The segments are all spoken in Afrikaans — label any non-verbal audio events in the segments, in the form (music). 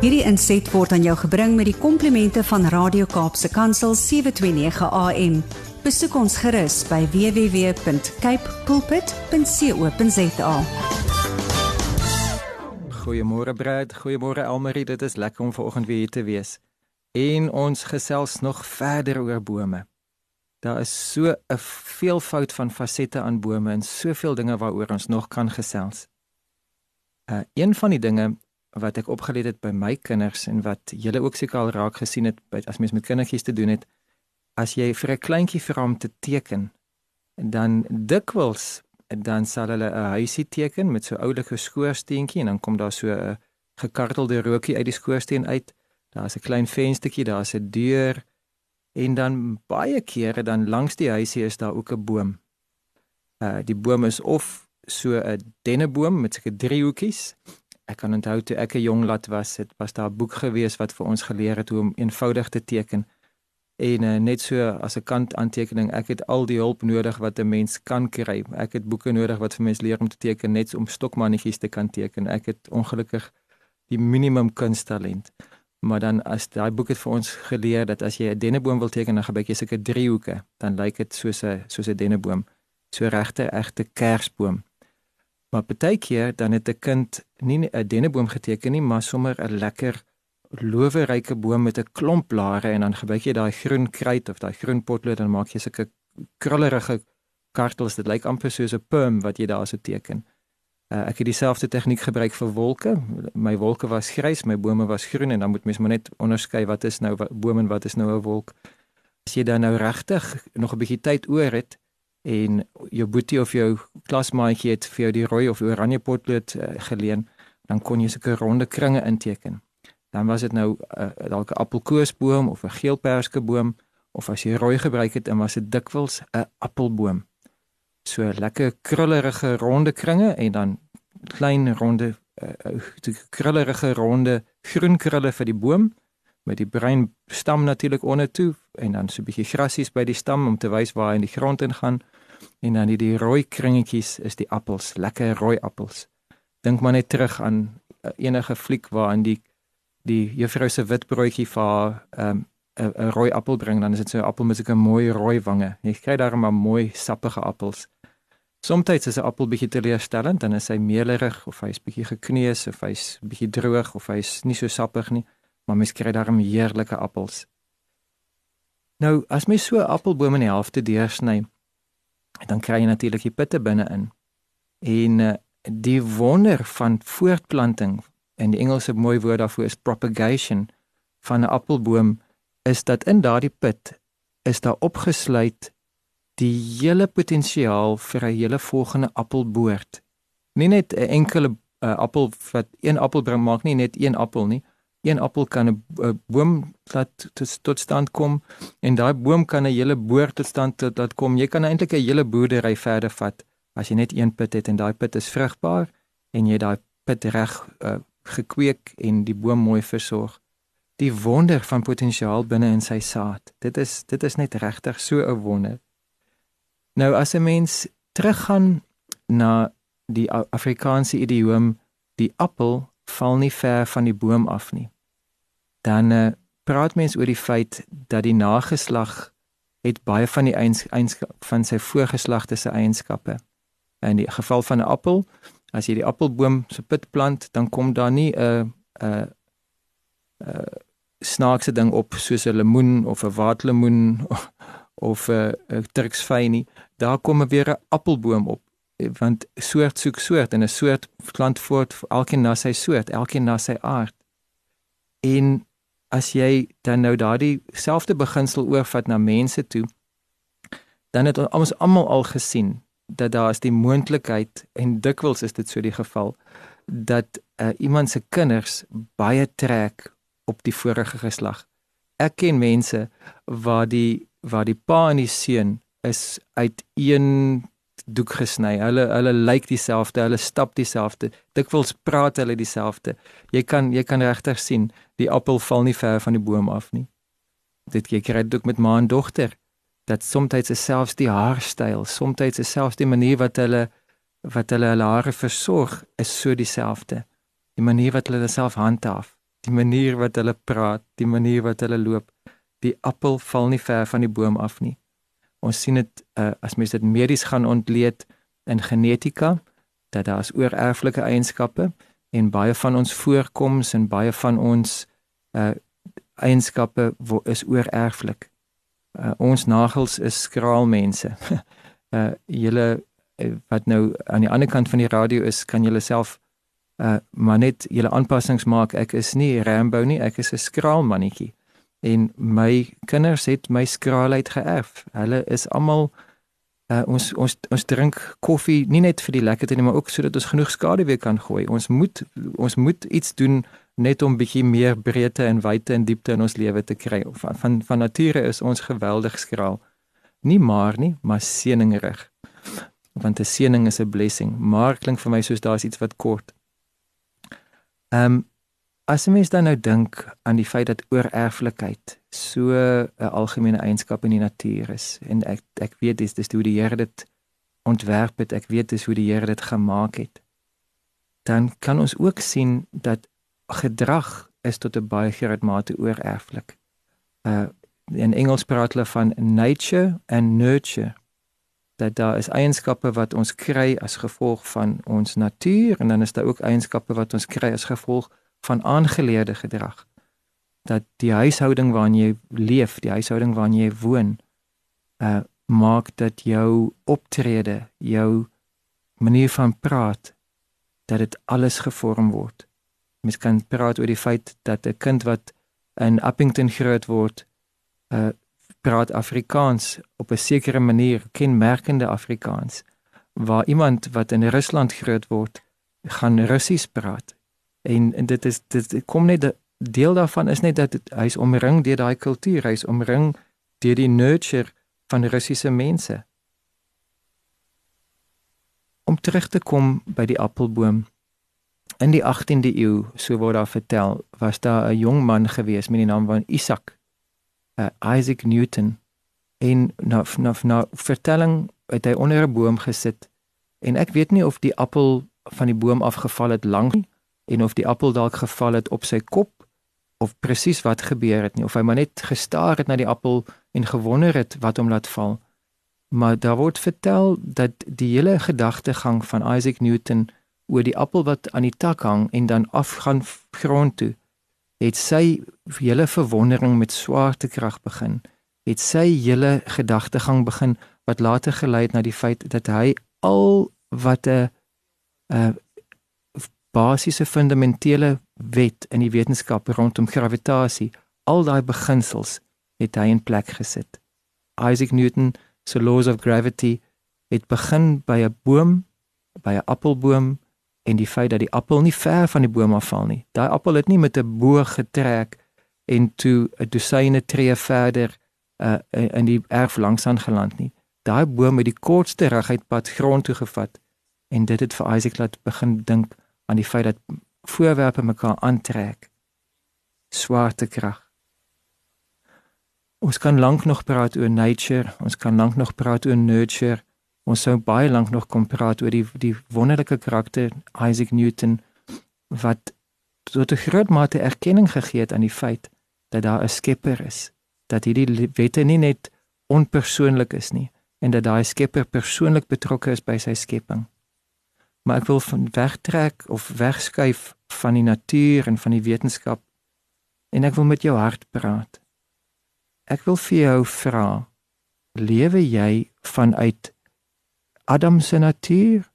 Hierdie inset word aan jou gebring met die komplimente van Radio Kaapse Kansel 729 AM. Besoek ons gerus by www.cape pulpit.co.za. Goeiemôre Brad, goeiemôre Elmarie, dit is lekker om vanoggend weer hier te wees. En ons gesels nog verder oor bome. Daar is so 'n veelvoud van fasette aan bome en soveel dinge waaroor ons nog kan gesels. Uh een van die dinge wat ek opgeleer het by my kinders en wat julle ook seker al raak gesien het by as mens met kindertjies te doen het, as jy vir 'n kleintjie vra om te teken, dan dikwels dan sal hulle 'n huisie teken met so oulike skoorsteentjie en dan kom daar so 'n gekartelde rookie uit die skoorsteen uit. Daar's 'n klein venstertjie, daar's 'n deur en dan baie kere dan langs die huisie is daar ook 'n boom. Uh die boom is of so 'n denneboom met sulke driehoekies. Ek kan onthou toe ek 'n jong lad was, het was daar 'n boek gewees wat vir ons geleer het hoe om eenvoudig te teken. En uh, net so as 'n kant aantekening, ek het al die hulp nodig wat 'n mens kan kry. Ek het boeke nodig wat vir mense leer om te teken, net om stokmannetjies te kan teken. Ek het ongelukkig die minimum kunsttalent. Maar dan as daai boek het vir ons geleer dat as jy 'n denneboom wil teken, dan gebruik jy sulke driehoeke, dan lyk dit soos 'n soos 'n denneboom. So regte egte kersboom. Maar baie keer dan het 'n kind nie 'n denneboom geteken nie, maar sommer 'n lekker loweryke boom met 'n klomp blare en dan gebruik jy daai groen kruit of daai groen potlood en maak jy sulke krullerige kartels. Dit lyk amper soos 'n perm wat jy daar so teken. Uh, ek het dieselfde tegniek gebruik vir wolke. My wolke was grys, my bome was groen en dan moet mens maar net onderskei wat is nou bome en wat is nou 'n wolk. As jy dan nou regtig nog 'n bietjie tyd oor het, en jou boetie of jou klasmaatjie het vir jou die rooi of oranje potlood uh, geleen, dan kon jy sulke ronde kringe inteken. Dan was dit nou uh, dalk 'n appelkoesboom of 'n geelperskeboom of as jy rooi gebruik het, dan was dit dikwels 'n appelboom. So lekker krullerige ronde kringe en dan klein ronde uh, krullerige ronde groen krulle vir die boom met die bruin stam natuurlik onder toe en dan so 'n bietjie grassies by die stam om te wys waar hy in die grond ingaan en dan die, die rooi kringetjies is die appels, lekker rooi appels. Dink maar net terug aan uh, enige fliek waarin die die juffrou se wit broodjie vir 'n um, 'n rooi appel bring, dan is dit so 'n appel met so 'n mooi rooi wange. Jy kry daar maar mooi sappige appels. Somstyds is 'n appel bietjie teleurstellend, dan is hy meelerig of hy's bietjie gekneus of hy's bietjie droog of hy's nie so sappig nie maar mens kry daarom heerlike appels. Nou, as mens so 'n appelboom in die helfte deursny, dan kry jy natuurlik die pitte binne-in. En uh, die wonder van voortplanting en die Engelse mooi woord daarvoor is propagation van 'n appelboom is dat in daardie pit is daar opgesluit die hele potensiaal vir 'n hele volgende appelboord. Nie net 'n enkele uh, appel wat een appel bring maak nie net een appel nie, een appel kan 'n boom laat tot stand kom en daai boom kan 'n hele boer tot stand tot laat kom. Jy kan eintlik 'n hele boerdery verder vat as jy net een put het en daai put is vrugbaar en jy daai put reg uh, gekweek en die boom mooi versorg. Die wonder van potensiaal binne in sy saad. Dit is dit is net regtig so 'n wonder. Nou as 'n mens teruggaan na die Afrikaanse idioom die appel val nie ver van die boom af nie. Dan uh, praat mense oor die feit dat die nageslag het baie van die eienskappe van sy voorgeslagte se eienskappe. In die geval van 'n appel, as jy die appelboom se pit plant, dan kom daar nie 'n 'n 'n snaakse ding op soos 'n lemoen of 'n waterlemoen (laughs) of 'n turksvyn nie. Daar kom weer 'n appelboom op want soort soek soort en 'n soort plant voort elkeen na sy soort, elkeen na sy aard. En as jy dan nou daardie selfde beginsel oorvat na mense toe, dan het ons almal al gesien dat daar is die moontlikheid en dikwels is dit so die geval dat uh, iemand se kinders baie trek op die vorige geslag. Ek ken mense waar die waar die pa en die seun is uit een doek gesny. Hulle hulle lyk dieselfde, hulle stap dieselfde. Dikwels praat hulle dieselfde. Jy kan jy kan regtig sien die appel val nie ver van die boom af nie. Dit jy kry dit ook met ma en dogter dat soms is selfs die haarstyl, soms is selfs die manier wat hulle wat hulle hulle hare versorg is so dieselfde. Die manier wat hulle self handhaaf die manier wat hulle praat, die manier wat hulle loop. Die appel val nie ver van die boom af nie. Ons sien dit uh, as mens dit medies gaan ontleed in genetika dat daar is oorerflike eienskappe en baie van ons voorkoms en baie van ons uh eienskappe is oorerflik. Uh, ons nagels is skraal mense. uh (laughs) julle wat nou aan die ander kant van die radio is, kan julle self uh maar net julle aanpassings maak. Ek is nie Rambo nie, ek is 'n skraal mannetjie. En my kinders het my skraalheid geërf. Hulle is almal uh, ons ons ons drink koffie nie net vir die lekkerte nie, maar ook sodat ons genoeg skade weer kan gooi. Ons moet ons moet iets doen net om bietjie meer breedte en wyte en diepte in ons lewe te kry. Van van, van nature is ons geweldig skraal. Nie maar nie, maar seëningrig. Want 'n seëning is 'n blessing. Maar klink vir my soos daar's iets wat kort. Ehm um, as jy mens dan nou dink aan die feit dat oorerflikheid so 'n algemene eienskap in die natuur is en ek ek weet dis dis hoe die Here dit ontwerp het, ek weet dis hoe die Here dit gemaak het. Dan kan ons ook sien dat gedrag is tot 'n baie groot mate oorerflik. Uh in Engels praat hulle van nature and nurture. Dat daar is eienskappe wat ons kry as gevolg van ons natuur en dan is daar ook eienskappe wat ons kry as gevolg van aangeleerde gedrag dat die huishouding waarin jy leef, die huishouding waarin jy woon, uh maak dat jou optrede, jou manier van praat dat dit alles gevorm word. Mens kan praat oor die feit dat 'n kind wat in Appington groot word, uh praat Afrikaans op 'n sekere manier, kenmerkende Afrikaans. Waar iemand wat in Rusland groot word, gaan Russies praat. En, en dit is dit kom net deel daarvan is net dat hy is omring deur daai kultuur, hy is omring deur die nurture van Russiese mense. Om terug te kom by die appelboom. In die 18de eeu, so word daar vertel, was daar 'n jong man gewees met die naam van Isaac, uh, Isaac Newton. En na na na vertelling het hy onder 'n boom gesit en ek weet nie of die appel van die boom afgeval het lank en of die appel dalk geval het op sy kop of presies wat gebeur het nie of hy maar net gestaar het na die appel en gewonder het wat hom laat val. Maar daar word vertel dat die hele gedagtegang van Isaac Newton oor die appel wat aan die tak hang en dan afgaan grond toe, het sy hele verwondering met swaartekrag begin. Het sy hele gedagtegang begin wat later gelei het na die feit dat hy al wat 'n 'n basiese fundamentele wet in die wetenskap rondom gravitasie, al daai beginsels het hy in plek gesit. Isaac Newton se laws of gravity het begin by 'n boom, by 'n appelboom en die feit dat die appel nie ver van die boom afval nie. Daai appel het nie met 'n boog getrek en toe 'n dosyne tree verder uh, in die erf langs aan geland nie. Daai boom het die kortste reguitpad grond toe gevat en dit het vir Isaac laat begin dink aan die feit dat voorwerpe mekaar aantrek. Swaartekrag. Ons kan lank nog praat oor nature, ons kan lank nog praat oor nurture. Ons sou baie lank nog kon praat oor die die wonderlike karakter Isaac Newton wat tot 'n groot mate erkenning gegee het aan die feit dat daar 'n skepper is, dat hierdie wette nie net onpersoonlik is nie en dat daai skepper persoonlik betrokke is by sy skepping maar ek wil van wegtrek of wegskuif van die natuur en van die wetenskap en ek wil met jou hart praat. Ek wil vir jou vra, lewe jy vanuit Adam se natuur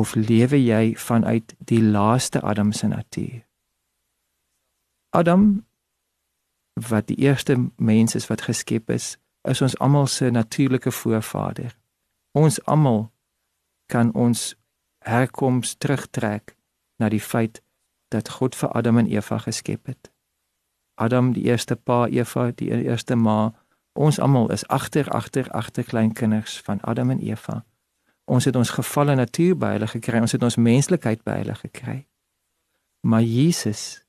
of lewe jy vanuit die laaste Adam se natuur? Adam wat die eerste mens is wat geskep is, is ons almal se natuurlike voorvader. Ons almal kan ons herkoms terugtrek na die feit dat God vir Adam en Eva geskep het. Adam die eerste pa, Eva die eerste ma. Ons almal is agter agter agter kleinkinders van Adam en Eva. Ons het ons gefalle natuur by hulle gekry, ons het ons menslikheid by hulle gekry. Maar Jesus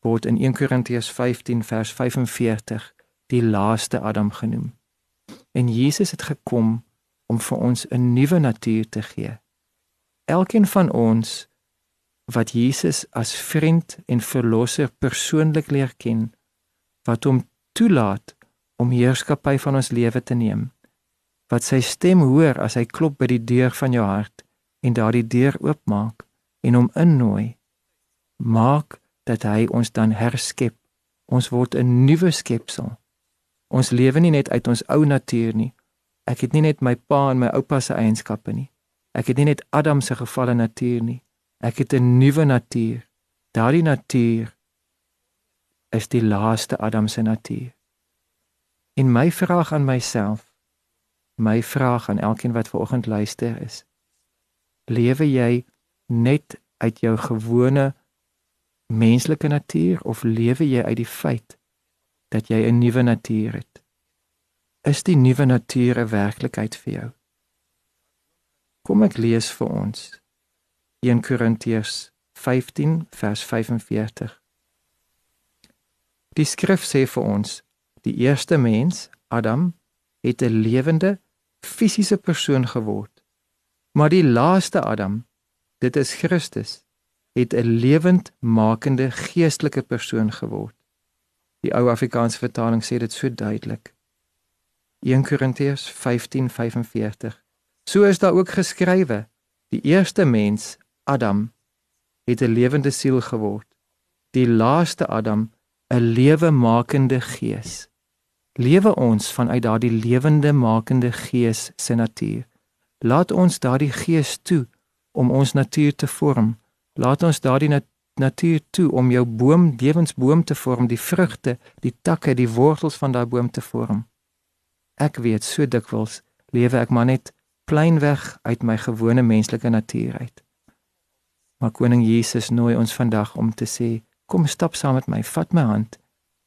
word in 1 Korintiërs 15 vers 45 die laaste Adam genoem. En Jesus het gekom om vir ons 'n nuwe natuur te gee elkeen van ons wat Jesus as vriend en verlosser persoonlik leer ken, wat hom toelaat om heerskappy van ons lewe te neem, wat sy stem hoor as hy klop by die deur van jou hart en daardie deur oopmaak en hom innooi, maak dat hy ons dan herskep. Ons word 'n nuwe skepsel. Ons lewe nie net uit ons ou natuur nie. Ek het nie net my pa en my oupa se eienskappe nie. Ek het nie net Adam se gevalle natuur nie. Ek het 'n nuwe natuur. Daardie natuur is die laaste Adam se natuur. En my vraag aan myself, my vraag aan elkeen wat vanoggend luister is: Lewe jy net uit jou gewone menslike natuur of lewe jy uit die feit dat jy 'n nuwe natuur het? Is die nuwe natuur 'n werklikheid vir jou? Kom ek lees vir ons 1 Korintiërs 15 vers 45. Die skrif sê vir ons die eerste mens, Adam, het 'n lewende fisiese persoon geword. Maar die laaste Adam, dit is Christus, het 'n lewendmakende geestelike persoon geword. Die ou Afrikaanse vertaling sê dit so duidelik. 1 Korintiërs 15:45. So is daar ook geskrywe: Die eerste mens, Adam, het 'n lewende siel geword. Die laaste Adam, 'n lewemakende gees. Lewe ons vanuit daardie lewende makende gees se natuur. Laat ons daardie gees toe om ons natuur te vorm. Laat ons daardie nat natuur toe om jou boom, lewensboom te vorm, die vrugte, die takke, die wortels van daai boom te vorm. Ek weet so dikwels lewe ek maar net pleinweg uit my gewone menslike natuur uit. Maar koning Jesus nooi ons vandag om te sê, kom stap saam met my, vat my hand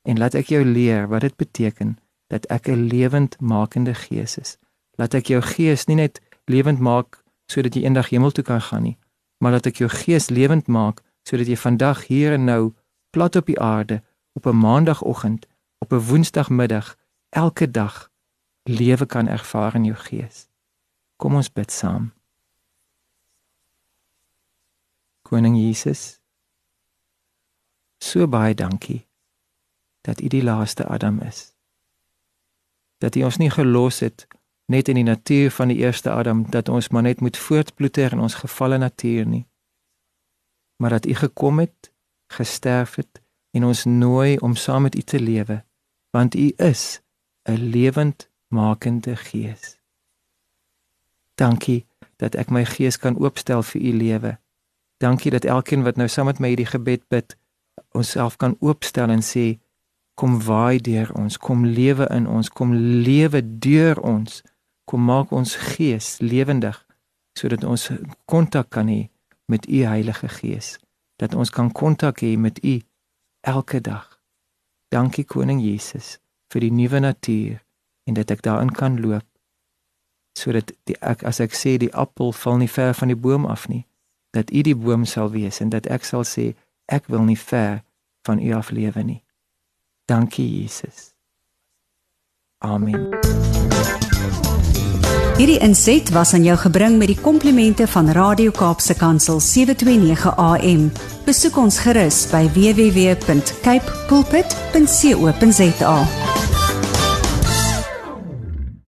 en laat ek jou leer wat dit beteken dat ek 'n lewendmakende gees is. Laat ek jou gees nie net lewend maak sodat jy eendag hemel toe kan gaan nie, maar laat ek jou gees lewend maak sodat jy vandag hier en nou plat op die aarde op 'n maandagooggend, op 'n woensdagmiddag, elke dag lewe kan ervaar in jou gees. Kom ons bid saam. Koning Jesus, so baie dankie dat U die laaste Adam is. Dat U ons nie gelos het net in die natuur van die eerste Adam dat ons maar net moet voortploeter in ons gefalle natuur nie. Maar dat U gekom het, gesterf het en ons nooi om saam met U te lewe, want U is 'n lewendmakende Gees. Dankie dat ek my gees kan oopstel vir U lewe. Dankie dat elkeen wat nou saam met my hierdie gebed bid, onsself kan oopstel en sê kom waai deur ons, kom lewe in ons, kom lewe deur ons. Kom maak ons gees lewendig sodat ons kontak kan hê met U Heilige Gees, dat ons kan kontak hê met U elke dag. Dankie koning Jesus vir die nuwe natuur en dat ek daarin kan loop sodat die ek as ek sê die appel val nie ver van die boom af nie, dat U die boom sal wees en dat ek sal sê ek wil nie ver van U af lewe nie. Dankie Jesus. Amen. Hierdie inset was aan jou gebring met die komplimente van Radio Kaapse Kansel 729 AM. Besoek ons gerus by www.cape pulpit.co.za.